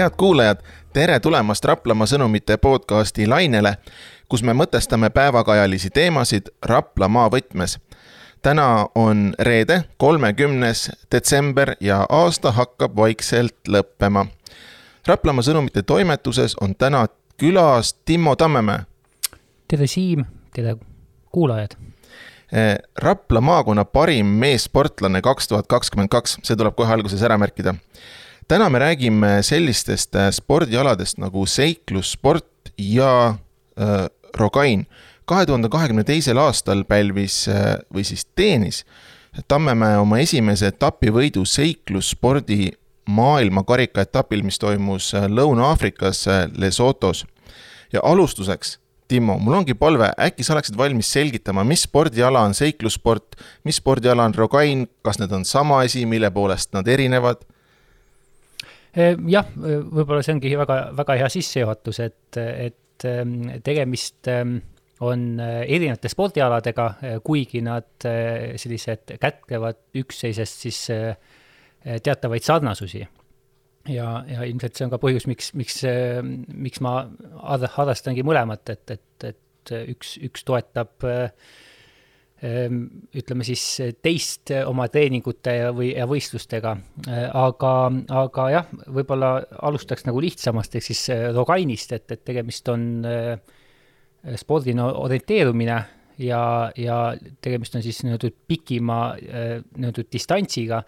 head kuulajad, tere tulemast Raplamaa sõnumite podcasti lainele, kus me mõtestame päevakajalisi teemasid Raplamaa võtmes. täna on reede, kolmekümnes detsember ja aasta hakkab vaikselt lõppema. Raplamaa sõnumite toimetuses on täna külas Timmo Tammemäe. tere, Siim, tere, kuulajad Rapla maakonna parim meessportlane kaks tuhat kakskümmend kaks, see tuleb kohe alguses ära märkida täna me räägime sellistest äh, spordialadest nagu seiklussport ja äh, Rogain. kahe tuhande kahekümne teisel aastal pälvis äh, või siis teenis Tammemäe oma esimese etapivõidu seiklusspordi maailmakarika etapil, mis toimus äh, Lõuna-Aafrikas äh, Lesotos. ja alustuseks, Timmo, mul ongi palve, äkki sa oleksid valmis selgitama, mis spordiala on seiklussport, mis spordiala on Rogain, kas need on sama asi, mille poolest nad erinevad? Jah, võib-olla see ongi väga, väga hea sissejuhatus, et, et ehm, tegemist ehm, on eh, erinevate spordialadega, eh, kuigi nad eh, sellised kätkevad üksteisest siis teatavaid sarnasusi. ja, ja ilmselt see on ka põhjus, miks, miks, miks ma harrastangi mõlemat, et, et, et üks, üks toetab äh, ütleme siis teist oma treeningute ja, või, ja võistlustega. Äh, aga, aga jah, võib-olla alustaks nagu lihtsamast, ehk siis Rogainist, et, et tegemist on spordina orienteerumine ja, ja tegemist on siis nii-öelda pikima nii-öelda distantsiga,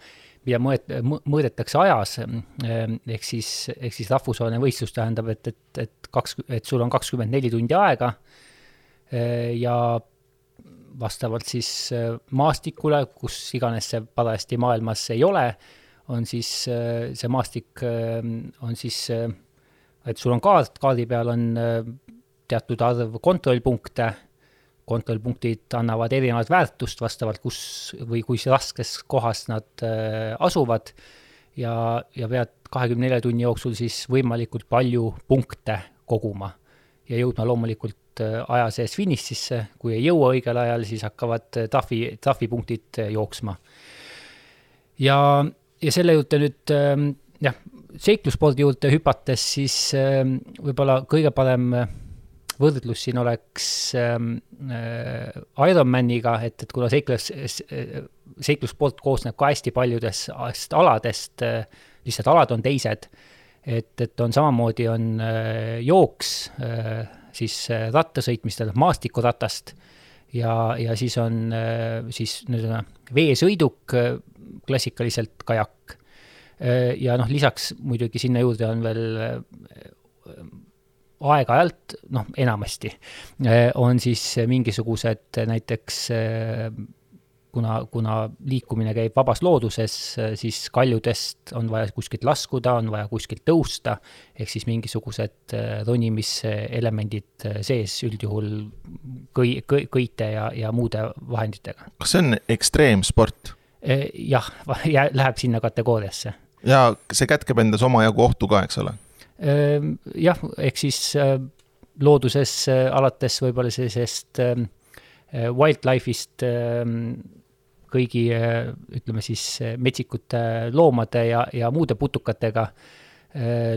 mida mõõt-, mõõdetakse ajas, ehk siis, ehk siis rahvusvaheline võistlus tähendab, et, et, et kaks, et sul on kakskümmend neli tundi aega ja vastavalt siis äh, maastikule, kus iganes see parajasti maailmas ei ole, on siis äh, see maastik äh, on siis, et sul on kaart, kaardi peal on teatud arv kontrollpunkte, kontrollpunktid annavad erinevat väärtust vastavalt, kus või kui raskes kohas nad asuvad. Ja, ja pead kahekümne nelja tunni jooksul siis võimalikult palju punkte koguma ja jõudma loomulikult aja sees finišisse, kui ei jõua õigel ajal, siis hakkavad äh, trahvi, trahvipunktid äh, jooksma. ja, ja selle juurde nüüd ähm, jah, seiklusspordi juurde hüpates, siis ähm, võib-olla kõige parem võrdlus siin oleks ähm, Ironmaniga, et, et kuna seiklus, seiklussport koosneb ka hästi paljudest aladest, lihtsalt alad on teised, et, et on samamoodi, on jooks, siis äh, rattasõit, mis tähendab maastikuratast, ja, ja siis on äh, siis nii-öelda veesõiduk, äh, klassikaliselt kajak. ja noh, lisaks muidugi sinna juurde on veel aeg-ajalt, noh, enamasti on siis mingisugused näiteks kuna, kuna liikumine käib vabas looduses, siis kaljudest on vaja kuskilt laskuda, on vaja kuskilt tõusta, ehk siis mingisugused äh, ronimiselemendid äh, sees üldjuhul kõi-, kõi-, kõite ja, ja muude vahenditega. kas see on ekstreemsport? Äh, jah, läheb sinna kategooriasse. ja see kätkeb endas omajagu ohtu ka, eks ole? jah, ehk siis looduses alates võib-olla sellisest wildlife'ist kõigi ütleme siis metsikute loomade ja, ja muude putukatega,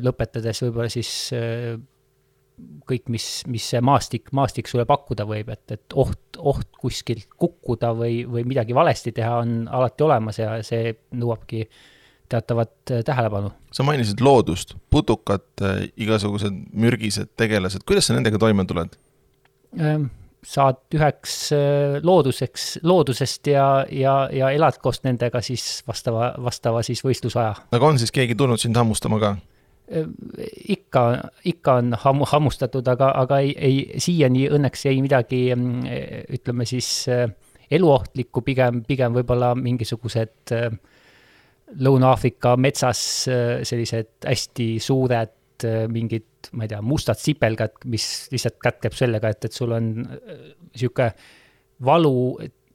lõpetades võib-olla siis kõik, mis, mis see maastik, maastik sulle pakkuda võib, et, et oht, oht kuskilt kukkuda või, või midagi valesti teha on alati olemas ja see nõuabki teatavat tähelepanu. sa mainisid loodust, putukad, igasugused mürgised tegelased, kuidas sa nendega toime tuled? Saad üheks äh, looduseks, loodusest ja, ja, ja elad koos nendega siis vastava, vastava siis võistlusaja. aga on siis keegi tulnud sind hammustama ka? Äh, ikka, ikka on hammu, hammustatud, aga, aga ei, ei, siiani õnneks ei midagi, mm, ütleme siis äh, eluohtlikku, pigem, pigem võib-olla mingisugused Lõuna-Aafrika metsas sellised hästi suured mingid ma ei tea, mustad sipelgad, mis lihtsalt kätkeb sellega, et, et sul on äh, valu,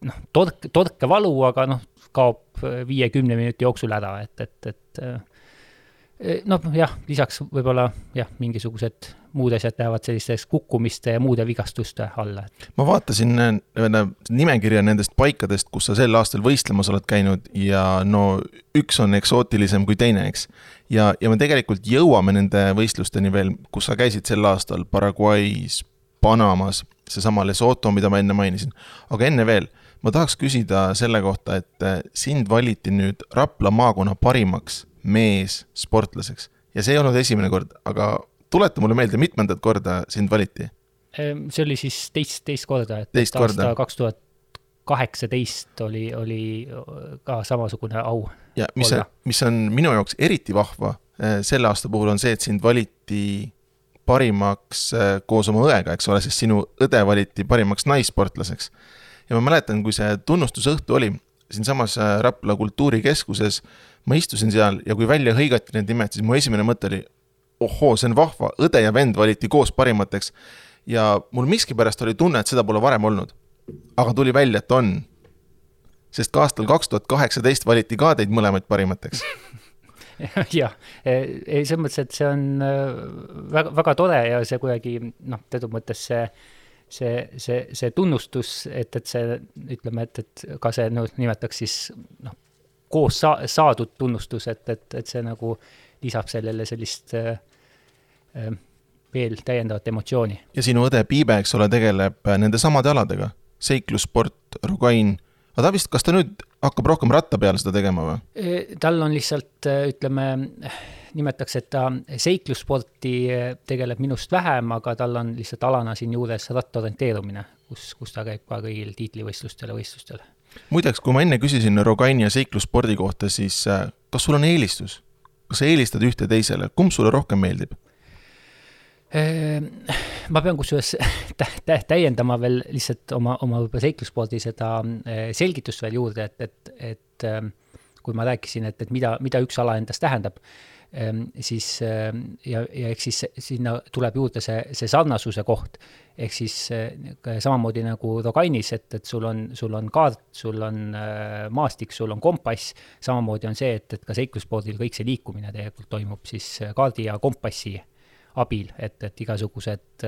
noh, tork, torkevalu, aga noh, kaob viie-kümne minuti jooksul ära, et, et, et äh, noh, jah, lisaks võib-olla jah, mingisugused muud asjad lähevad sellisteks kukkumiste ja muude vigastuste alla. ma vaatasin nimekirja nendest paikadest, kus sa sel aastal võistlemas oled käinud ja no üks on eksootilisem kui teine, eks. ja, ja me tegelikult jõuame nende võistlusteni veel, kus sa käisid sel aastal Paraguay's, Panamas, seesama Lesoto, mida ma enne mainisin, aga enne veel ma tahaks küsida selle kohta, et sind valiti nüüd Rapla maakonna parimaks meessportlaseks ja see ei olnud esimene kord, aga tuleta mulle meelde, mitmendat korda sind valiti? Ehm, see oli siis teist, teist korda, et teist korda. kaks tuhat kaheksateist oli, oli ka samasugune au. ja mis, mis on minu jaoks eriti vahva eh, selle aasta puhul on see, et sind valiti parimaks eh, koos oma õega, eks ole, sest sinu õde valiti parimaks naissportlaseks. ja ma mäletan, kui see tunnustusõhtu oli siinsamas eh, Rapla kultuurikeskuses ma istusin seal ja kui välja hõigati need nimed, siis mu esimene mõte oli, ohoo, see on vahva, õde ja vend valiti koos parimateks. ja mul miskipärast oli tunne, et seda pole varem olnud. aga tuli välja, et on. sest ka aastal kaks tuhat kaheksateist valiti ka teid mõlemaid parimateks jah, ei selles mõttes, et see on äh, väga, väga tore ja see kuidagi noh, teatud mõttes see see, see, see tunnustus, et, et see ütleme, et, et ka see noh, nimetaks siis noh, koos sa-, saadud tunnustus, et, et, et see nagu lisab sellele sellist äh, äh, veel täiendavat emotsiooni. ja sinu õde Piibe, eks ole, tegeleb nende samade aladega, seiklussport, Rogain, aga ta vist, kas ta nüüd hakkab rohkem ratta peal seda tegema või? E, tal on lihtsalt, ütleme, nimetaks, et ta seiklussporti tegeleb minust vähem, aga tal on lihtsalt alana siinjuures rattorienteerumine, kus, kus ta käib ka kõigil tiitlivõistlustel ja võistlustel muideks, kui ma enne küsisin Rogaini ja seiklusspordi kohta, siis äh, kas sul on eelistus? kas sa eelistad ühte teisele, kumb sulle rohkem meeldib? Ehm, ma pean kusjuures täiendama veel lihtsalt oma, oma võib-olla seiklusspordi seda äh, selgitust veel juurde, et, et, et ähm, kui ma rääkisin, et, et mida, mida üks ala endast tähendab, siis ehm, ja, ja eks siis sinna tuleb juurde see, see sarnasuse koht. ehk siis eh, samamoodi nagu Rogainis, et, et sul on, sul on kaart, sul on eh, maastik, sul on kompass, samamoodi on see, et, et ka seiklusspordil kõik see liikumine tegelikult toimub siis eh, kaardi ja kompassi abil, et, et igasugused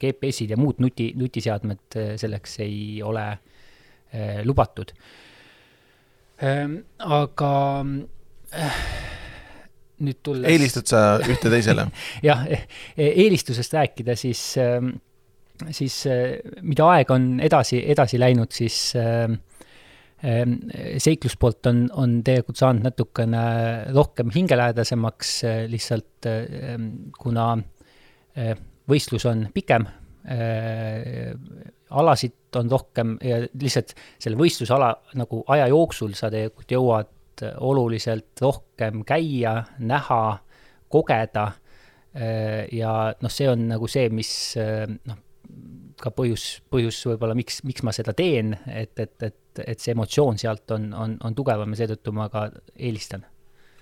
GPS-id ja muud nuti, nutiseadmed selleks ei ole lubatud. Ehm, aga nüüd tulles. eelistad sa ühte teisele jah, e-, eelistusest rääkida, siis, ähm, siis äh, mida aeg on edasi, edasi läinud, siis ähm, ähm, seikluspoolt on, on tegelikult saanud natukene rohkem hingelähedasemaks, äh, lihtsalt kuna äh, võistlus on pikem, alasid on rohkem ja lihtsalt selle võistlusala nagu aja jooksul sa tegelikult jõuad oluliselt rohkem käia, näha, kogeda äh, ja noh, see on nagu see, mis äh, noh, ka põhjus, põhjus võib-olla, miks, miks ma seda teen, et, et, et, et see emotsioon sealt on, on, on tugevam ja seetõttu ma ka eelistan.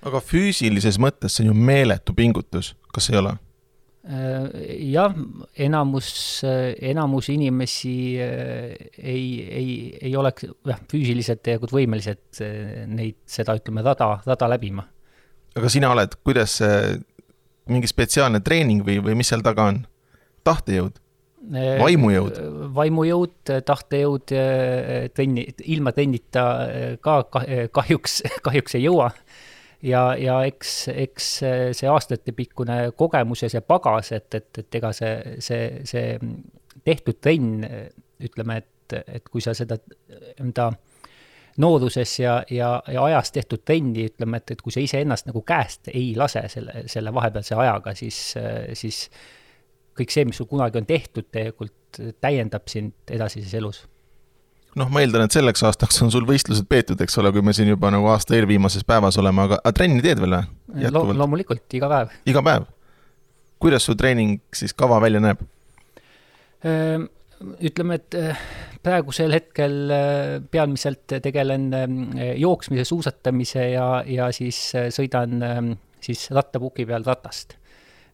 aga füüsilises mõttes see on ju meeletu pingutus, kas ei ole? Äh, jah, enamus, enamus inimesi äh, ei, ei, ei oleks jah, füüsiliselt tegelikult võimelised äh, neid, seda ütleme, rada, rada läbima. aga sina oled, kuidas see, mingi spetsiaalne treening või, või mis seal taga on? tahtejõud? vaimujõud? vaimujõud, tahtejõud, trenni, ilma trennita ka kahjuks, kahjuks ei jõua ja, ja eks, eks see aastatepikkune kogemus ja see pagas, et, et, et ega see, see, see tehtud trenn, ütleme, et, et kui sa seda enda nooruses ja, ja, ja ajas tehtud trenni, ütleme, et, et kui sa iseennast nagu käest ei lase selle, selle vahepealse ajaga, siis, siis kõik see, mis sul kunagi on tehtud, tegelikult täiendab sind edasises elus noh, ma eeldan, et selleks aastaks on sul võistlused peetud, eks ole, kui me siin juba nagu aasta eelviimases päevas oleme, aga, aga trenni teed veel või Lo? loomulikult, iga päev. iga päev? kuidas su treening siis kava välja näeb? Ehm, ütleme, et eh, praegusel hetkel eh, peamiselt tegelen eh, jooksmise, suusatamise ja, ja siis sõidan siis rattapuki peal ratast.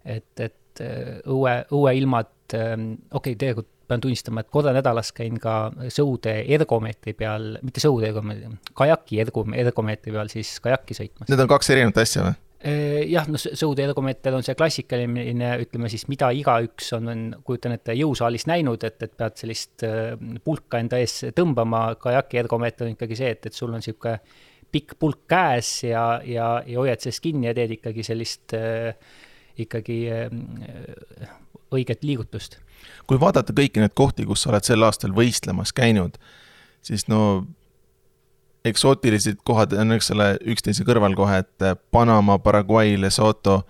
et, et õue, õueilmad, okei okay,, tegelikult pean tunnistama, et korra nädalas käin ka sõude ergomeetri peal, mitte sõude ergomeetri, kajaki ergo-, ergomeetri peal siis kajakki sõitmas. Need on kaks erinevat asja või? jah, no sõudeergomeeter on see klassikaline, ütleme siis, mida igaüks on, on, kujutan ette, jõusaalis näinud, et, et pead sellist pulka enda ees tõmbama, kajaki ergomeeter on ikkagi see, et, et sul on niisugune pikk pulk käes ja, ja, ja hoiad sellest kinni ja teed ikkagi sellist äh, ikkagi äh, õiget liigutust. Kui vaadata kõiki neid kohti, kus sa oled sel aastal võistlemas käinud, siis no eksootilised kohad on, eks ole, üksteise kõrval kohe, et Panama, Paraguay, Lesoto.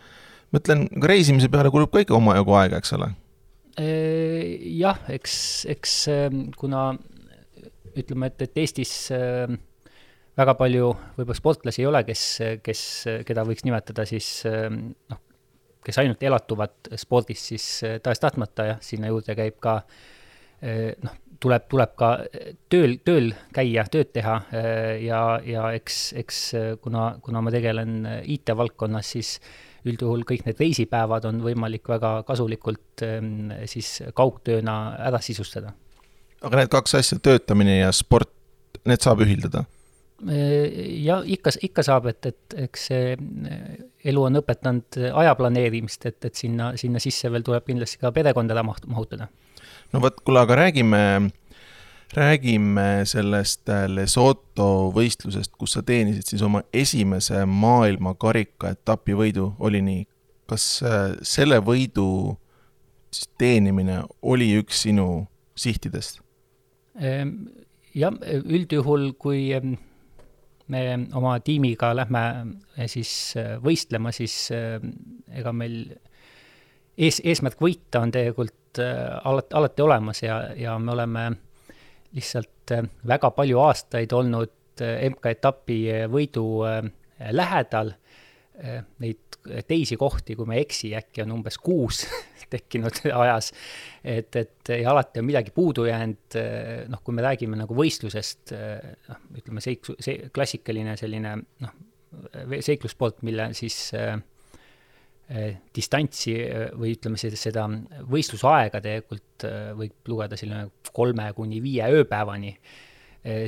ma ütlen, reisimise peale kulub ka ikka omajagu aega, eks ole? jah, eks, eks kuna ütleme, et, et Eestis väga palju võib-olla sportlasi ei ole, kes, kes, keda võiks nimetada siis noh, kes ainult elatuvad spordist, siis tahes-tahtmata jah, sinna juurde käib ka noh, tuleb, tuleb ka tööl, tööl käia, tööd teha ja, ja eks, eks kuna, kuna ma tegelen IT-valdkonnas, siis üldjuhul kõik need reisipäevad on võimalik väga kasulikult siis kaugtööna ära sisustada. aga need kaks asja, töötamine ja sport, need saab ühildada? ja ikka, ikka saab, et, et eks see elu on õpetanud aja planeerimist, et, et sinna, sinna sisse veel tuleb kindlasti ka perekonda maht-, mahutada no vot, kuule, aga räägime, räägime sellest äh, Lesoto võistlusest, kus sa teenisid siis oma esimese maailmakarika etapi võidu, oli nii? kas äh, selle võidu siis teenimine oli üks sinu sihtidest? Ehm, jah, üldjuhul, kui ehm, me oma tiimiga lähme eh, siis äh, võistlema, siis ega meil ees, eesmärk võita on tegelikult alati, alati olemas ja, ja me oleme lihtsalt väga palju aastaid olnud MK-etapi võidu lähedal. Neid teisi kohti, kui ma ei eksi, äkki on umbes kuus tekkinud ajas. et, et ja alati on midagi puudu jäänud, noh, kui me räägime nagu võistlusest, noh, ütleme seik-, see klassikaline selline noh, seiklussport, mille siis äh, distantsi või ütleme, seda võistlusaega tegelikult võib lugeda selline kolme kuni viie ööpäevani,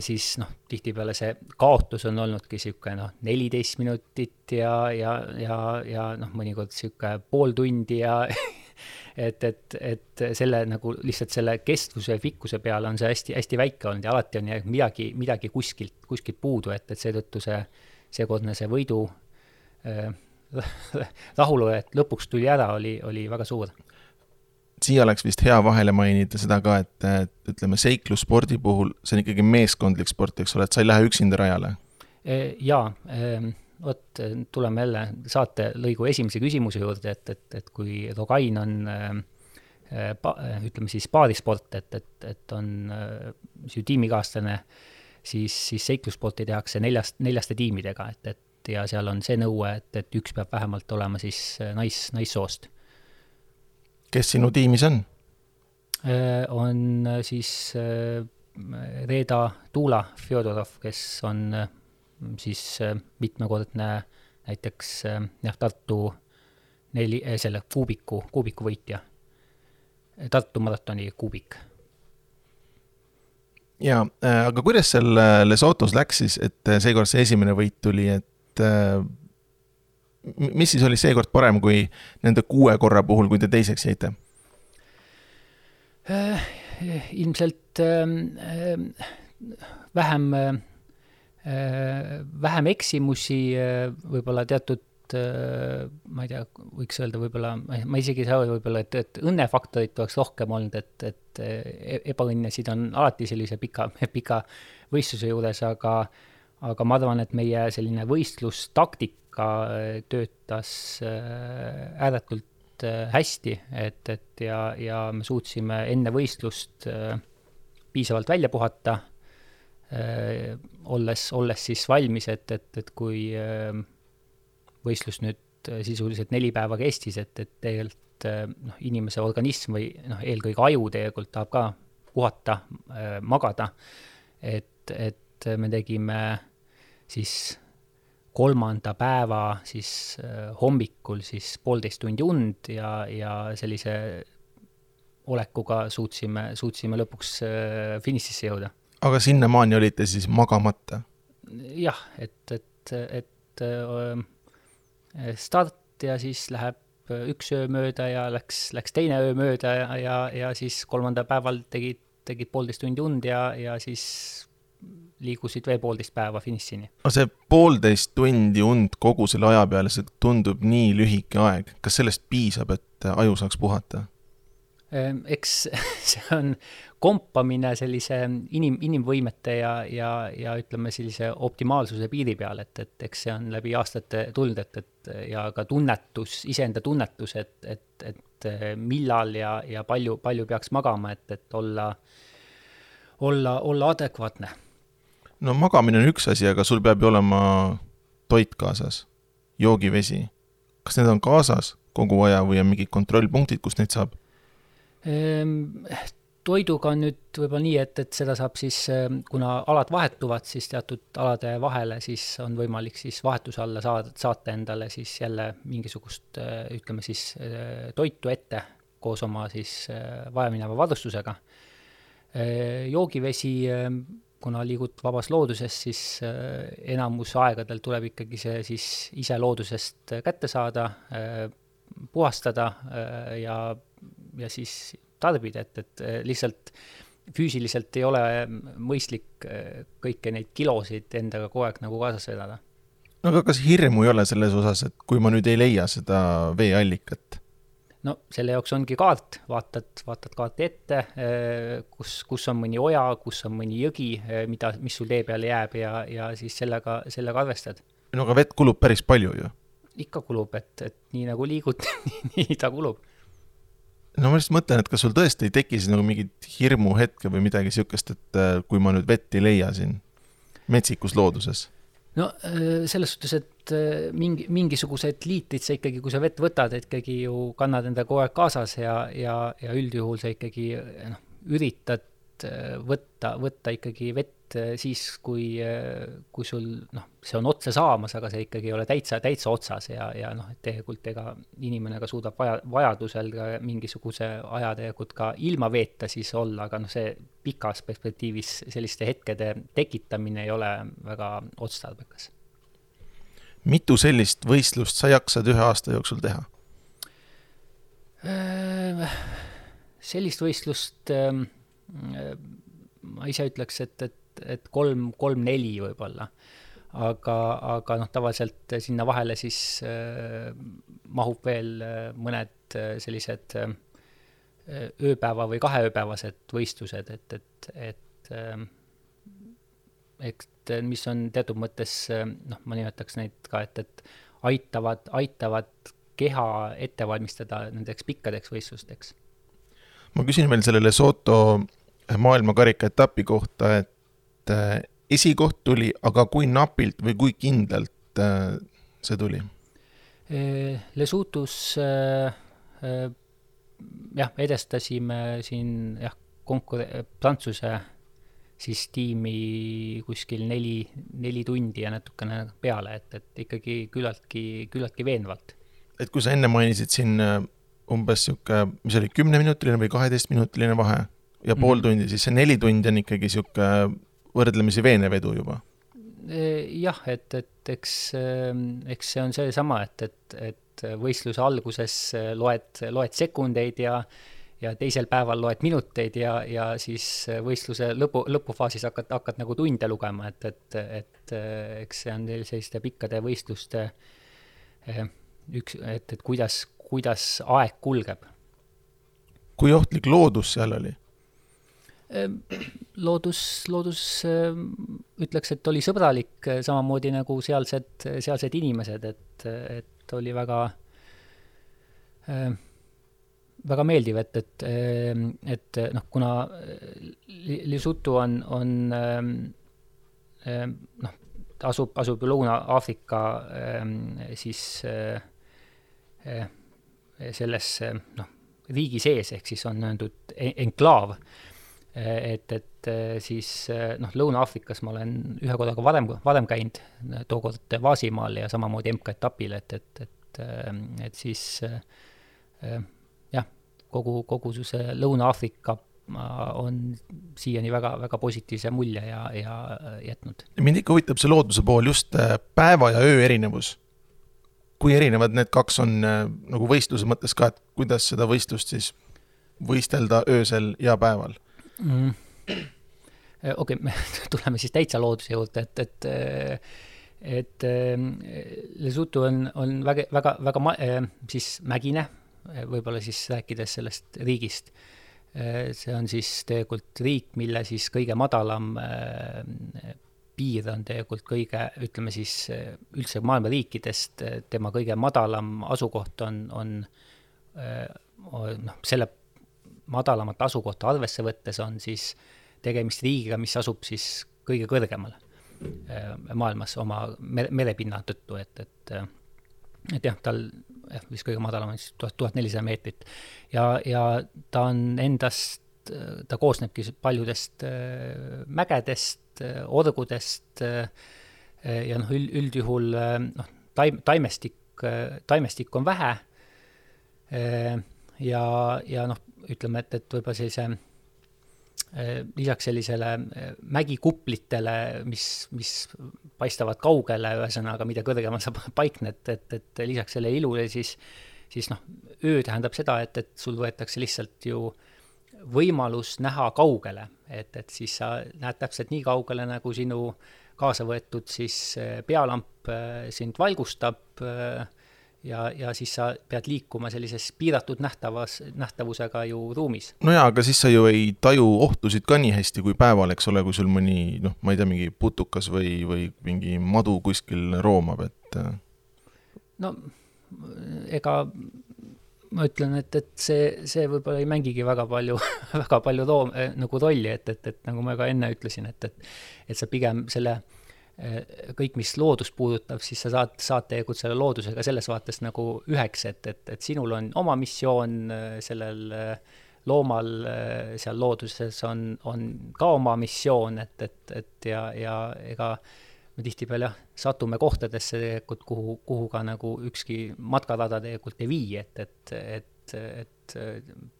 siis noh, tihtipeale see kaotus on olnudki niisugune noh, neliteist minutit ja, ja, ja, ja noh, mõnikord niisugune pool tundi ja et, et, et selle nagu lihtsalt selle kestvuse ja pikkuse peale on see hästi-hästi väike olnud ja alati on midagi, midagi kuskilt, kuskilt puudu, et, et seetõttu see seekordne see võidu äh, rahulolu, et lõpuks tuli ära, oli, oli väga suur. Siia oleks vist hea vahele mainida seda ka, et, et ütleme, seiklusspordi puhul see on ikkagi meeskondlik sport, eks ole, et sa ei lähe üksinda rajale? E, jaa, e, vot tuleme jälle saatelõigu esimese küsimuse juurde, et, et, et kui Rogain on e, pa, ütleme siis paarisport, et, et, et on su tiimikaaslane, siis, siis seiklussporti tehakse neljast, neljaste tiimidega, et, et ja seal on see nõue, et, et üks peab vähemalt olema siis nais, naissoost. Kes sinu tiimis on? Äh, on äh, siis Reeda Tuula Fjodorov, kes on siis mitmekordne näiteks jah, Tartu neli, selle kuubiku, kuubiku võitja. Tartu maratoni kuubik jaa, aga kuidas seal Lesotos läks siis, et seekord see esimene võit tuli, et äh, mis siis oli seekord parem kui nende kuue korra puhul, kui te teiseks jäite? Äh, ilmselt ähm, äh, vähem, vähem eksimusi, võib-olla teatud ma ei tea, võiks öelda võib-olla, ma isegi ei saa võib-olla, et, et õnnefaktorit oleks rohkem olnud, et, et e-, ebaõnnesid on alati sellise pika, pika võistluse juures, aga aga ma arvan, et meie selline võistlustaktika äh, töötas äh, ääretult äh, hästi, et, et ja, ja me suutsime enne võistlust piisavalt välja puhata, olles, olles siis valmis, et, et, et kui võistlus nüüd sisuliselt neli päeva kestis, et, et tegelikult noh, inimese organism või noh, eelkõige aju tegelikult tahab ka puhata, magada, et, et me tegime siis kolmanda päeva siis äh, hommikul siis poolteist tundi und ja, ja sellise olekuga suutsime, suutsime lõpuks äh, finišisse jõuda. aga sinnamaani olite siis magamata? jah, et, et, et äh, start ja siis läheb üks öö mööda ja läks, läks teine öö mööda ja, ja, ja siis kolmandal päeval tegid, tegid poolteist tundi und ja, ja siis liigusid veel poolteist päeva finišini. no see poolteist tundi und kogu selle aja peale, see tundub nii lühike aeg, kas sellest piisab, et aju saaks puhata? Ehm, eks see on kompamine sellise inim, inimvõimete ja, ja, ja ütleme, sellise optimaalsuse piiri peal, et, et eks see on läbi aastate tulnud, et, et ja ka tunnetus, iseenda tunnetus, et, et, et millal ja, ja palju, palju peaks magama, et, et olla, olla, olla adekvaatne no magamine on üks asi, aga sul peab ju olema toit kaasas, joogivesi. kas need on kaasas kogu aja või on mingid kontrollpunktid, kus neid saab? Ehm, toiduga on nüüd võib-olla nii, et, et seda saab siis, ehm, kuna alad vahetuvad, siis teatud alade vahele siis on võimalik siis vahetuse alla saada, saata endale siis jälle mingisugust ütleme siis toitu ette koos oma siis vajamineva vadustusega. Ehm, joogivesi kuna liigud vabas looduses, siis äh, enamus aegadel tuleb ikkagi see siis ise loodusest kätte saada, äh, puhastada äh, ja, ja siis tarbida, et, et lihtsalt füüsiliselt ei ole mõistlik kõiki neid kilosid endaga kogu aeg nagu kaasas vedada. no aga kas hirmu ei ole selles osas, et kui ma nüüd ei leia seda veeallikat? No selle jaoks ongi kaart, vaatad, vaatad kaarti ette, eh, kus, kus on mõni oja, kus on mõni jõgi, eh, mida, mis sul tee peale jääb ja, ja siis sellega, sellega arvestad. no aga vett kulub päris palju ju. ikka kulub, et, et nii nagu liigud nii ta kulub. no ma lihtsalt mõtlen, et kas sul tõesti ei teki siis nagu mingit hirmuhetke või midagi niisugust, et eh, kui ma nüüd vett ei leia siin metsikus looduses no selles suhtes, et äh, mingi, mingisugused liitrid sa ikkagi, kui sa vett võtad, ikkagi ju kannad enda kogu aeg kaasas ja, ja, ja üldjuhul sa ikkagi noh, üritad äh, võtta, võtta ikkagi vett siis, kui, kui sul noh, see on otsa saamas, aga see ikkagi ei ole täitsa, täitsa otsas ja, ja noh, et tegelikult ega inimene ka suudab vaja, vajadusel ka mingisuguse aja tegelikult ka ilma veeta siis olla, aga noh, see pikas perspektiivis selliste hetkede tekitamine ei ole väga otstarbekas. Mitu sellist võistlust sa jaksad ühe aasta jooksul teha? Äh, sellist võistlust ähm, äh, ma ise ütleks, et, et, et kolm, kolm-neli võib-olla. aga, aga noh, tavaliselt sinna vahele siis äh, mahub veel mõned sellised ööpäeva või kaheööpäevased võistlused, et, et, et ähm, et mis on teatud mõttes noh, ma nimetaks neid ka, et, et aitavad, aitavad keha ette valmistada nendeks pikkadeks võistlusteks. ma küsin veel selle Lesoto maailmakarika etapi kohta, et äh, esikoht tuli, aga kui napilt või kui kindlalt äh, see tuli? Lesutus äh, jah, edestasime siin jah, konkur-, Prantsuse siis tiimi kuskil neli, neli tundi ja natukene peale, et, et ikkagi küllaltki, küllaltki veenvalt. et kui sa enne mainisid siin äh, umbes niisugune, mis oli, kümneminutiline või kaheteistminutiline vahe ja pool mm -hmm. tundi, siis see neli tundi on ikkagi niisugune võrdlemisi veenev edu juba? jah, et, et eks, ähm, eks see on seesama, et, et, et et võistluse alguses loed, loed sekundeid ja ja teisel päeval loed minuteid ja, ja siis võistluse lõpu, lõpufaasis hakkad, hakkad nagu tunde lugema, et, et, et eks see on selliste pikkade võistluste eh, üks, et, et kuidas, kuidas aeg kulgeb. kui ohtlik loodus seal oli? loodus, loodus ütleks, et oli sõbralik, samamoodi nagu sealsed, sealsed inimesed, et, et et oli väga äh, väga meeldiv, et, et, äh, et noh, kuna Lesotho on, on äh, noh, asub, asub ju Lõuna-Aafrika siis selles noh, riigi sees, ehk siis on öeldud enklaav, et, et siis noh, Lõuna-Aafrikas ma olen ühe korraga varem, varem käinud, tookord Vaasimaal ja samamoodi MK-etapil, et, et, et, et siis kogu, kogu see Lõuna-Aafrika on siiani väga, väga positiivse mulje ja, ja jätnud. mind ikka huvitab see looduse pool, just päeva ja öö erinevus. kui erinevad need kaks on äh, nagu võistluse mõttes ka, et kuidas seda võistlust siis võistelda öösel ja päeval mm.? okei okay,, me tuleme siis täitsa looduse juurde, et, et et Lesotho on, on väga, väga, väga ma, siis mägine, võib-olla siis rääkides sellest riigist see on siis tegelikult riik, mille siis kõige madalam piir on tegelikult kõige, ütleme siis üldse maailma riikidest, tema kõige madalam asukoht on, on noh, selle madalamat asukohta arvesse võttes on siis tegemist riigiga, mis asub siis kõige kõrgemal maailmas oma mere, merepinna tõttu, et, et et jah, tal jah, vist kõige madalam on siis tuhat, tuhat nelisada meetrit. ja, ja ta on endast, ta koosnebki paljudest mägedest, Äh, orgudest äh, ja noh, üld, üldjuhul äh, noh, taim, taimestik, taimestik on vähe. ja, ja noh, ütleme, et, et võib-olla sellise lisaks sellisele mägikuplitele, mis, mis paistavad kaugele, ühesõnaga, mida kõrgemal sa paikned, et, et lisaks selle ilule siis, siis noh, öö tähendab seda, et, et sul võetakse lihtsalt ju äh, võimalus näha kaugele, et, et siis sa näed täpselt nii kaugele, nagu sinu kaasa võetud siis eh, pealamp sind valgustab ja, ja siis sa pead liikuma sellises piiratud nähtavas, nähtavusega ju ruumis. no jaa, aga siis sa ju ei taju ohtusid ka nii hästi kui päeval, eks ole, kui sul mõni noh, ma ei tea, mingi putukas või, või mingi madu kuskil roomab, et no ega ma ütlen, et, et see, see võib-olla ei mängigi väga palju väga palju toom- eh,, nagu rolli, et, et, et nagu ma ka enne ütlesin, et, et et sa pigem selle eh, kõik, mis loodust puudutab, siis sa saad, saad tegelikult selle loodusega selles vaates nagu üheks, et, et, et sinul on oma missioon, eh, sellel eh, loomal seal looduses on, on ka oma missioon, et, et, et ja, ja ega me tihtipeale jah, satume kohtadesse tegelikult, kuhu, kuhu ka nagu ükski matkarada tegelikult ei vii, et, et, et, et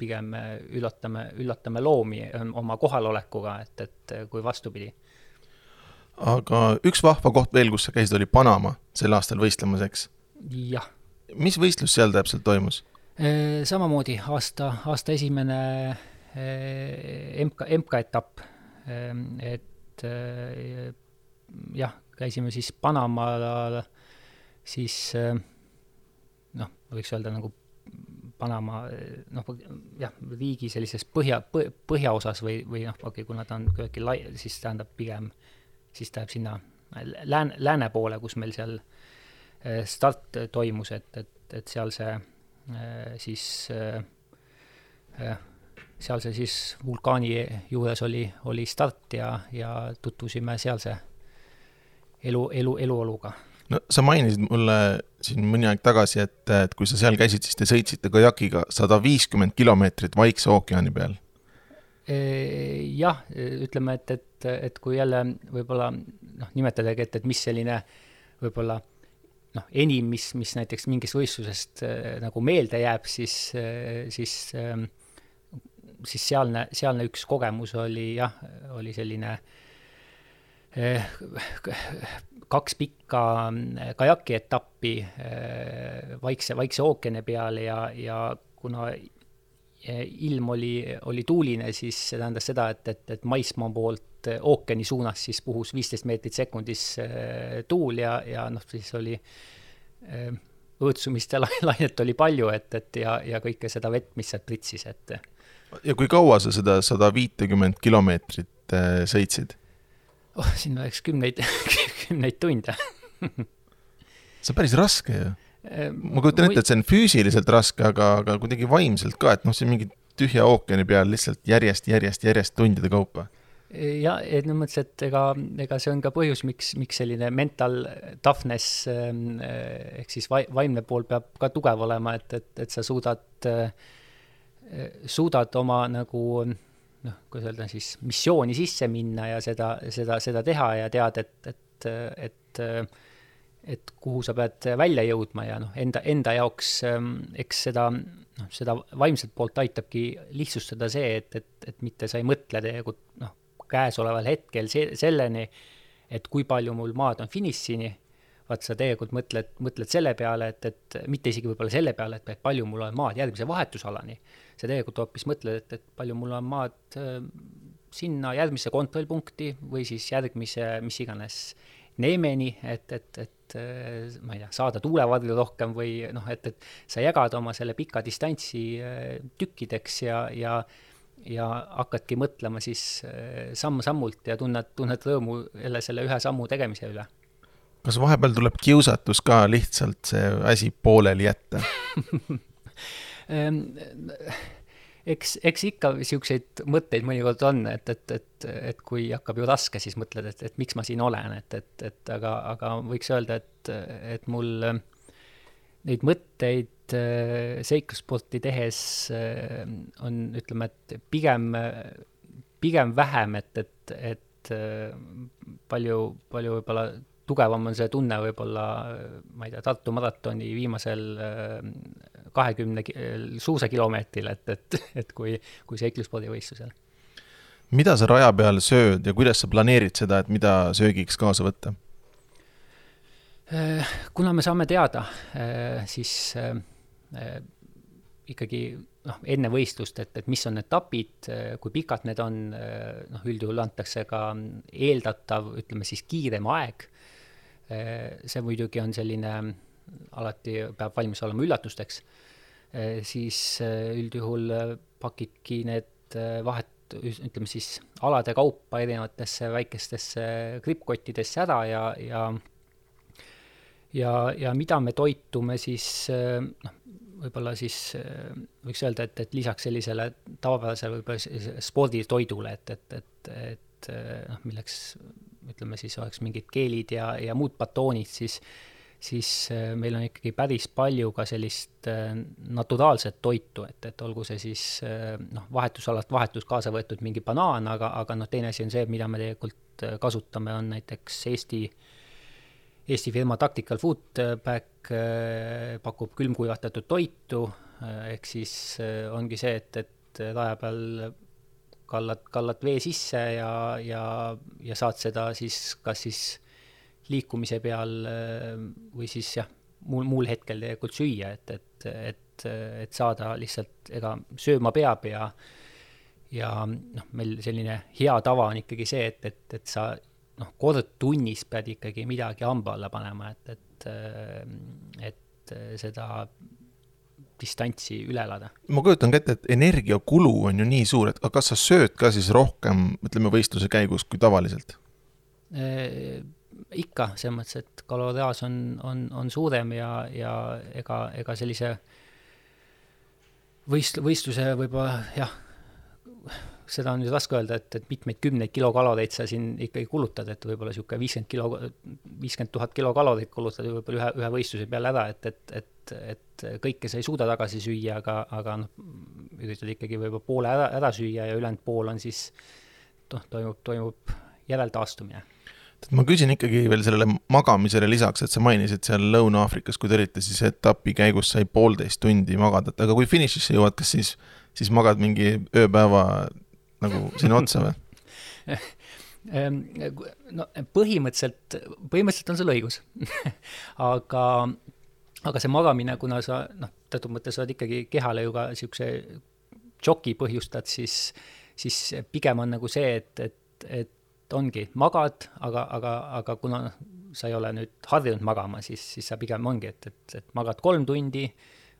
pigem üllatame, üllatame loomi oma kohalolekuga, et, et kui vastupidi. Aga üks vahva koht veel, kus sa käisid, oli Panama sel aastal võistlemas, eks? jah. mis võistlus seal täpselt toimus? samamoodi aasta, aasta esimene MK, MK-etapp, et jah, käisime siis Panamaal, siis noh, võiks öelda nagu Panama noh, jah, riigi sellises põhja, põhjaosas või, või noh, okei okay,, kuna ta on kuidagi lai, siis tähendab pigem, siis ta jääb sinna lääne, lääne poole, kus meil seal eh, start toimus, et, et, et seal see eh, siis eh, seal see siis vulkaani juures oli, oli start ja, ja tutvusime sealse elu, elu, eluoluga. no sa mainisid mulle siin mõni aeg tagasi, et, et kui sa seal käisid, siis te sõitsite kajakiga sada viiskümmend kilomeetrit Vaikse ookeani peal. Jah, ütleme, et, et, et kui jälle võib-olla noh, nimetadagi, et, et mis selline võib-olla noh, enim, mis, mis näiteks mingist võistlusest äh, nagu meelde jääb, siis äh,, siis äh, siis sealne, sealne üks kogemus oli jah, oli selline äh, kaks pikka kajakietappi eh, Vaikse, Vaikse ookeani peal ja, ja kuna ilm oli, oli tuuline, siis see tähendas seda, et, et, et maismaa poolt ookeani suunas siis puhus viisteist meetrit sekundis tuul ja, ja noh, siis oli õõtsumist ja lainet oli palju, et, et ja, ja kõike seda vett, mis sealt pritsis, et. ja kui kaua sa seda sada viitekümmet kilomeetrit sõitsid? oh, sinna läks kümneid kümneid tunde see on päris raske ju. Ehm, ma kujutan ette, et see on füüsiliselt raske, aga, aga kuidagi vaimselt ka, et noh, see on mingi tühja ookeani peal lihtsalt järjest, järjest, järjest tundide kaupa. ja, et no mõtlesin, et ega, ega see on ka põhjus, miks, miks selline mental toughness ehm, ehk siis vaimne pool peab ka tugev olema, et, et, et sa suudad, suudad oma nagu noh, kuidas öelda siis, missiooni sisse minna ja seda, seda, seda teha ja tead, et, et, et et kuhu sa pead välja jõudma ja noh, enda, enda jaoks eks seda, noh, seda vaimset poolt aitabki lihtsustada see, et, et, et mitte sa ei mõtle tegelikult noh, käesoleval hetkel see, selleni, et kui palju mul maad on finišini, vaat sa tegelikult mõtled, mõtled selle peale, et, et mitte isegi võib-olla selle peale, et palju mul on maad järgmise vahetusalani. sa tegelikult hoopis mõtled, et, et palju mul on maad äh, sinna järgmisse kontrollpunkti või siis järgmise, mis iganes neemeni, et, et, et äh, ma ei tea, saada tuulevarju rohkem või noh, et, et sa jagad oma selle pika distantsi äh, tükkideks ja, ja ja hakkadki mõtlema siis äh, samm-sammult ja tunned, tunned rõõmu jälle selle ühe sammu tegemise üle. kas vahepeal tuleb kiusatus ka lihtsalt see asi pooleli jätta ehm, eks, eks ikka niisuguseid mõtteid mõnikord on, et, et, et, et kui hakkab ju raske, siis mõtled, et, et miks ma siin olen, et, et, et aga, aga võiks öelda, et, et mul neid mõtteid äh, seiklussporti tehes äh, on, ütleme, et pigem, pigem vähem, et, et, et äh, palju, palju võib-olla tugevam on see tunne võib-olla, ma ei tea, Tartu maratoni viimasel kahekümne suusakilomeetril, et, et, et kui, kui seiklusspordivõistlusel. mida sa raja peal sööd ja kuidas sa planeerid seda, et mida söögiks kaasa võtta? Äh, kuna me saame teada, äh, siis äh, ikkagi noh, enne võistlust, et, et mis on etapid, kui pikad need on, noh, üldjuhul antakse ka eeldatav, ütleme siis kiirem aeg. see muidugi on selline, alati peab valmis olema üllatusteks siis eh, üldjuhul eh, pakidki need vahet, ütleme siis alade kaupa erinevatesse väikestesse krippkottidesse ära ja, ja ja, ja mida me toitume siis noh, võib-olla siis võiks öelda, et, et lisaks sellisele tavapärasele võib-olla sporditoidule, et, et, et, et noh, milleks ütleme siis oleks mingid keelid ja, ja muud batoonid, siis siis äh, meil on ikkagi päris palju ka sellist äh, naturaalset toitu, et, et olgu see siis äh, noh, vahetusalast vahetus kaasa võetud mingi banaan, aga, aga noh, teine asi on see, mida me tegelikult kasutame, on näiteks Eesti, Eesti firma Tactical Food Pack pakub külmkuivatatud toitu, ehk siis ongi see, et, et raja peal kallad, kallad vee sisse ja, ja, ja saad seda siis kas siis liikumise peal äh, või siis jah, muul, muul hetkel tegelikult süüa, et, et, et, et saada lihtsalt, ega sööma peab ja ja noh, meil selline hea tava on ikkagi see, et, et, et sa noh, kord tunnis pead ikkagi midagi hamba alla panema, et, et, äh, et seda distantsi üle elada. ma kujutan ka ette, et energiakulu on ju nii suur, et kas sa sööd ka siis rohkem, ütleme võistluse käigus kui tavaliselt? Ikka, selles mõttes, et kaloriaas on, on, on suurem ja, ja ega, ega sellise võist-, võistluse võib-olla jah, seda on nüüd raske öelda, et, et mitmeid kümneid kilokaloreid sa siin ikkagi kulutad, et võib-olla niisugune viiskümmend kilo, viiskümmend tuhat kilokalorit kulutad võib-olla ühe, ühe võistluse peale ära, et, et, et, et kõike sa ei suuda tagasi süüa, aga, aga noh, üritad ikkagi võib-olla poole ära, ära süüa ja ülejäänud pool on siis noh, toimub, toimub järeltaastumine ma küsin ikkagi veel sellele magamisele lisaks, et sa mainisid seal Lõuna-Aafrikas, kui te olite, siis etapi käigus sai poolteist tundi magada, aga kui finišisse jõuad, kas siis, siis magad mingi ööpäeva nagu sinna otsa või? Ehm, no põhimõtteliselt, põhimõtteliselt on sul õigus aga, aga see magamine, kuna sa noh, teatud mõttes oled ikkagi kehale ju ka niisuguse šoki põhjustad, siis, siis pigem on nagu see, et, et, et ongi, magad, aga, aga, aga kuna sa ei ole nüüd harjunud magama, siis, siis sa pigem ongi, et, et, et magad kolm tundi,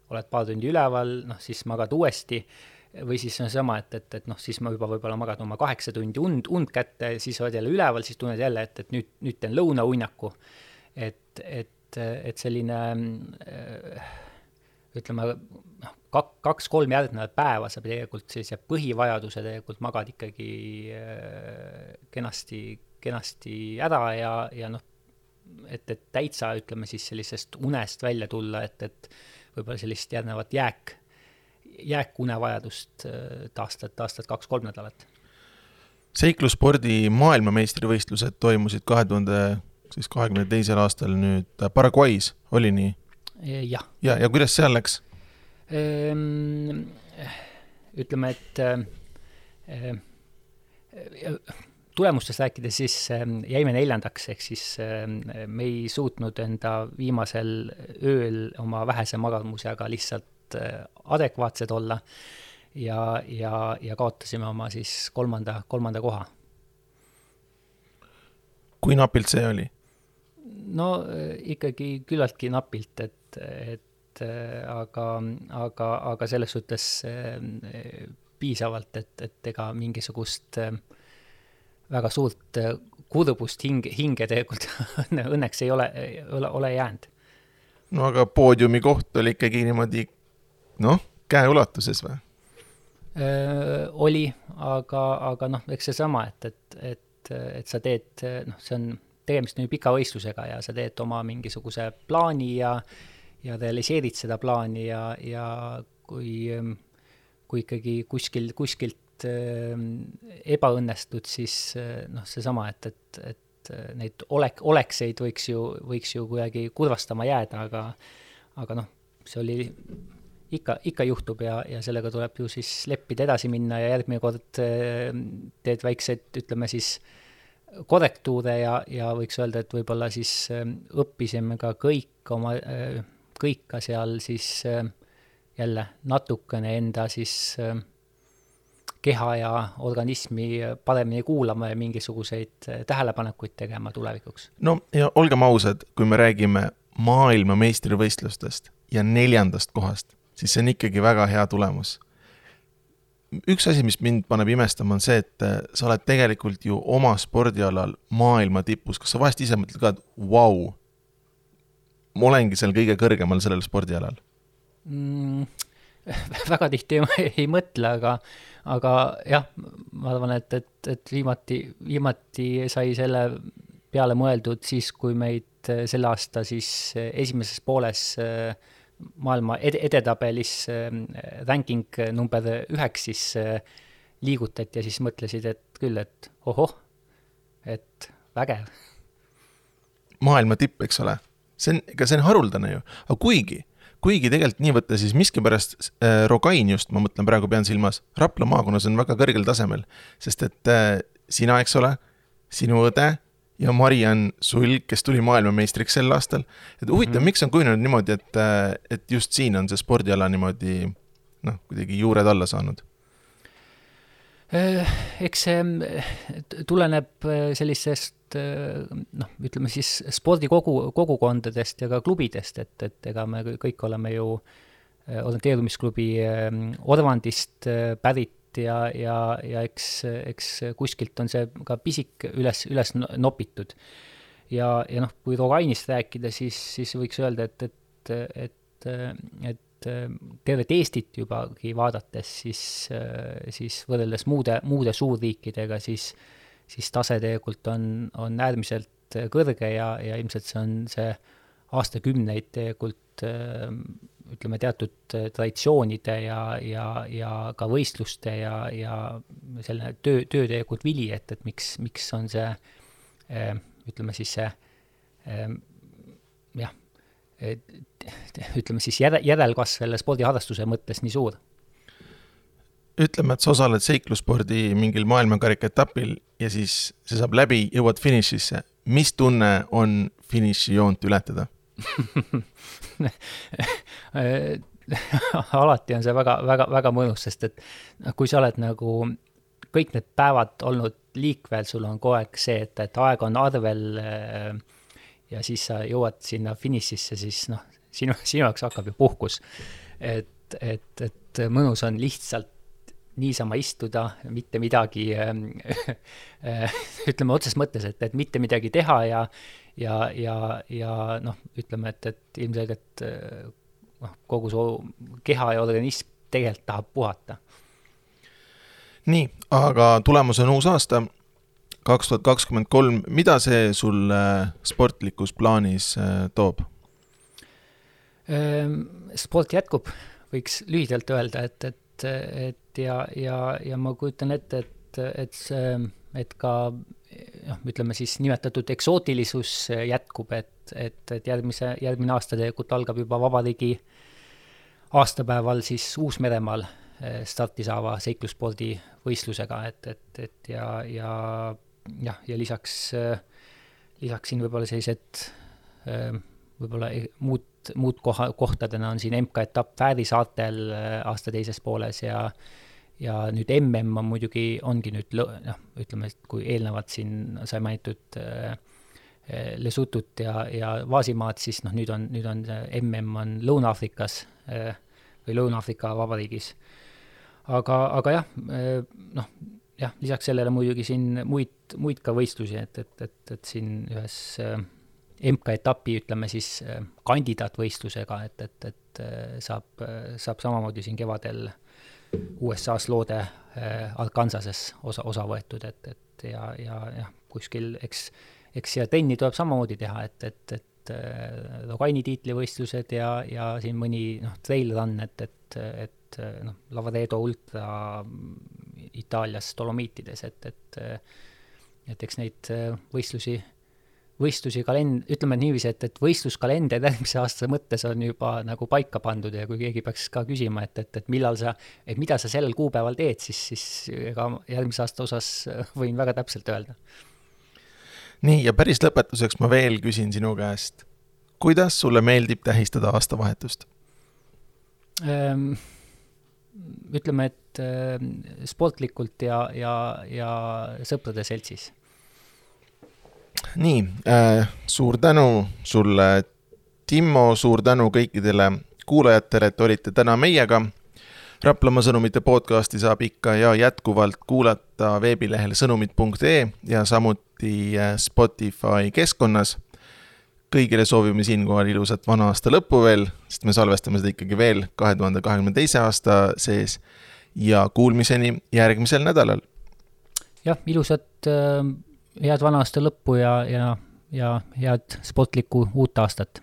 oled paar tundi üleval, noh siis magad uuesti, või siis on seesama, et, et, et noh, siis ma juba võib-olla magad oma kaheksa tundi und, und kätte, siis oled jälle üleval, siis tunned jälle, et, et nüüd, nüüd teen lõunauinnaku. et, et, et selline äh, ütleme, noh, kak-, kaks-kolm järgnevat päeva sa tegelikult sellise põhivajaduse tegelikult magad ikkagi äh, kenasti, kenasti ära ja, ja noh, et, et täitsa ütleme siis sellisest unest välja tulla, et, et võib-olla sellist järgnevat jääk, jääkunevajadust äh, taastad, taastad kaks-kolm nädalat. seiklusspordi maailmameistrivõistlused toimusid kahe tuhande siis kahekümne teisel aastal nüüd Paraguay's, oli nii? jah. ja, ja kuidas seal läks? Ehm, ütleme, et äh, tulemustest rääkides, siis jäime neljandaks, ehk siis me ei suutnud enda viimasel ööl oma vähese magamusega lihtsalt äh, adekvaatsed olla ja, ja, ja kaotasime oma siis kolmanda, kolmanda koha. kui napilt see oli? no äh, ikkagi küllaltki napilt, et, et aga, aga, aga selles suhtes piisavalt, et, et ega mingisugust äh, väga suurt äh, kurbust hinge, hinge tegelikult õnneks ei ole, ole, ole jäänud. no aga poodiumi koht oli ikkagi niimoodi noh, käeulatuses või? oli, aga, aga noh, eks seesama, et, et, et, et sa teed, noh, see on, tegemist on ju pika võistlusega ja sa teed oma mingisuguse plaani ja ja realiseerid seda plaani ja, ja kui, kui ikkagi kuskil, kuskilt äh, ebaõnnestud, siis äh, noh, seesama, et, et, et äh, neid olek, olekseid võiks ju, võiks ju kuidagi kurvastama jääda, aga aga noh, see oli ikka, ikka juhtub ja, ja sellega tuleb ju siis leppida, edasi minna ja järgmine kord teed väikseid, ütleme siis, korrektuure ja, ja võiks öelda, et võib-olla siis õppisime ka kõik oma, kõik ka seal siis jälle natukene enda siis äh, keha ja organismi paremini kuulama ja mingisuguseid äh, tähelepanekuid tegema tulevikuks. no ja olgem ausad, kui me räägime maailmameistrivõistlustest ja neljandast kohast, siis see on ikkagi väga hea tulemus. üks asi, mis mind paneb imestama, on see, et äh, sa oled tegelikult ju oma spordialal maailma tipus, kas sa vahest ise mõtled ka, et vau wow,, ma olengi seal kõige kõrgemal sellel spordialal mm,? väga tihti ei, ei mõtle, aga aga jah, ma arvan, et, et, et viimati, viimati sai selle peale mõeldud siis, kui meid äh, selle aasta siis äh, esimeses pooles äh, maailma ed-, edetabelis ranking number üheks siis liigutati ja siis mõtlesid, et küll, et ohoh, et vägev. maailma tipp, eks ole, see on, ega see on haruldane ju, aga kuigi kuigi tegelikult nii võtta, siis miskipärast äh, Rogain just, ma mõtlen praegu pean silmas, Rapla maakonnas on väga kõrgel tasemel, sest et äh, sina, eks ole, sinu õde ja Mariann Sulg, kes tuli maailmameistriks sel aastal. et huvitav mm, -hmm. miks on kujunenud niimoodi, et, äh, et just siin on see spordiala niimoodi noh, kuidagi juured alla saanud? Äh, eks see äh, tuleneb sellisest Äh, noh, ütleme siis spordikogu, kogukondadest ja ka klubidest, et, et ega me kõik oleme ju äh, orienteerumisklubi ähm, Orvandist pärit ja, ja, ja eks, eks kuskilt on see ka pisik üles, üles nopitud. ja, ja noh, kui Rogainist rääkida, siis, siis võiks öelda, et, et, et, et tervet Eestit jubagi vaadates, siis, siis võrreldes muude, muude suurriikidega, siis äh, siis tase tegelikult on, on äärmiselt kõrge ja, ja ilmselt see on see aastakümneid tegelikult ütleme, teatud traditsioonide ja, ja, ja ka võistluste ja, ja selline töö, töö tegelikult vili, et, et miks, miks on see ütleme siis see jah, ütleme siis järe, järelkasv selle spordiharrastuse mõttes nii suur ütleme, et sa osaled seiklusspordi mingil maailmakarika etapil ja siis see saab läbi, jõuad finišisse. mis tunne on finišijoont ületada alati on see väga, väga, väga mõnus, sest et noh, kui sa oled nagu kõik need päevad olnud liikvel, sul on kogu aeg see, et, et aeg on arvel äh, ja siis sa jõuad sinna finišisse, siis noh, sinu, sinu jaoks hakkab ju puhkus. et, et, et mõnus on lihtsalt niisama istuda, mitte midagi äh, ütleme otseses mõttes, et, et mitte midagi teha ja ja, ja, ja noh, ütleme, et, et ilmselgelt äh, noh, kogu su keha ja organism tegelikult tahab puhata. nii, aga tulemas on uus aasta, kaks tuhat kakskümmend kolm, mida see sul sportlikus plaanis äh, toob? Sport jätkub, võiks lühidalt öelda, et, et, et et ja, ja, ja ma kujutan ette, et, et see, et ka noh, ütleme siis nimetatud eksootilisus jätkub, et, et, et järgmise, järgmine aasta tegelikult algab juba vabariigi aastapäeval siis Uus-Meremaal eh, starti saava seiklusspordi võistlusega, et, et, et ja, ja jah, ja lisaks, lisaks siin võib-olla sellised võib-olla muud, muud koha, kohtadena on siin MK-etapp Fääri saartel aasta teises pooles ja ja nüüd MM on muidugi, ongi nüüd noh, ütleme, et kui eelnevalt siin sai mainitud äh, Lesotut ja, ja Vaasimaad, siis noh, nüüd on, nüüd on MM on Lõuna-Aafrikas äh, või Lõuna-Aafrika Vabariigis. aga, aga jah, äh, noh, jah, lisaks sellele muidugi siin muid, muid ka võistlusi, et, et, et, et siin ühes MK-etapi, ütleme siis kandidaatvõistlusega, et, et, et saab, saab samamoodi siin kevadel äh, USA-s loode äh, Arkansases osa, osa võetud, et, et ja, ja jah, kuskil eks, eks siia trenni tuleb samamoodi teha, et, et, et äh, Logaini tiitlivõistlused ja, ja siin mõni noh, trail run, et, et, et noh, Lavaredo ultra Itaalias Dolomiitides, et, et et eks neid võistlusi võistlusi kalend-, ütleme niiviisi, et, et võistluskalender järgmise aasta mõttes on juba nagu paika pandud ja kui keegi peaks ka küsima, et, et, et millal sa, et mida sa sellel kuupäeval teed, siis, siis ega järgmise aasta osas võin väga täpselt öelda. nii, ja päris lõpetuseks ma veel küsin sinu käest, kuidas sulle meeldib tähistada aastavahetust ähm,? ütleme, et äh, sportlikult ja, ja, ja sõprade seltsis nii äh,, suur tänu sulle, Timmo, suur tänu kõikidele kuulajatele, et olite täna meiega. Raplamaa sõnumite podcasti saab ikka ja jätkuvalt kuulata veebilehel sõnumid.ee ja samuti äh, Spotify keskkonnas. kõigile soovime siinkohal ilusat vana aasta lõppu veel, sest me salvestame seda ikkagi veel kahe tuhande kahekümne teise aasta sees ja kuulmiseni järgmisel nädalal. jah, ilusat äh head vana aasta lõppu ja, ja, ja head sportlikku uut aastat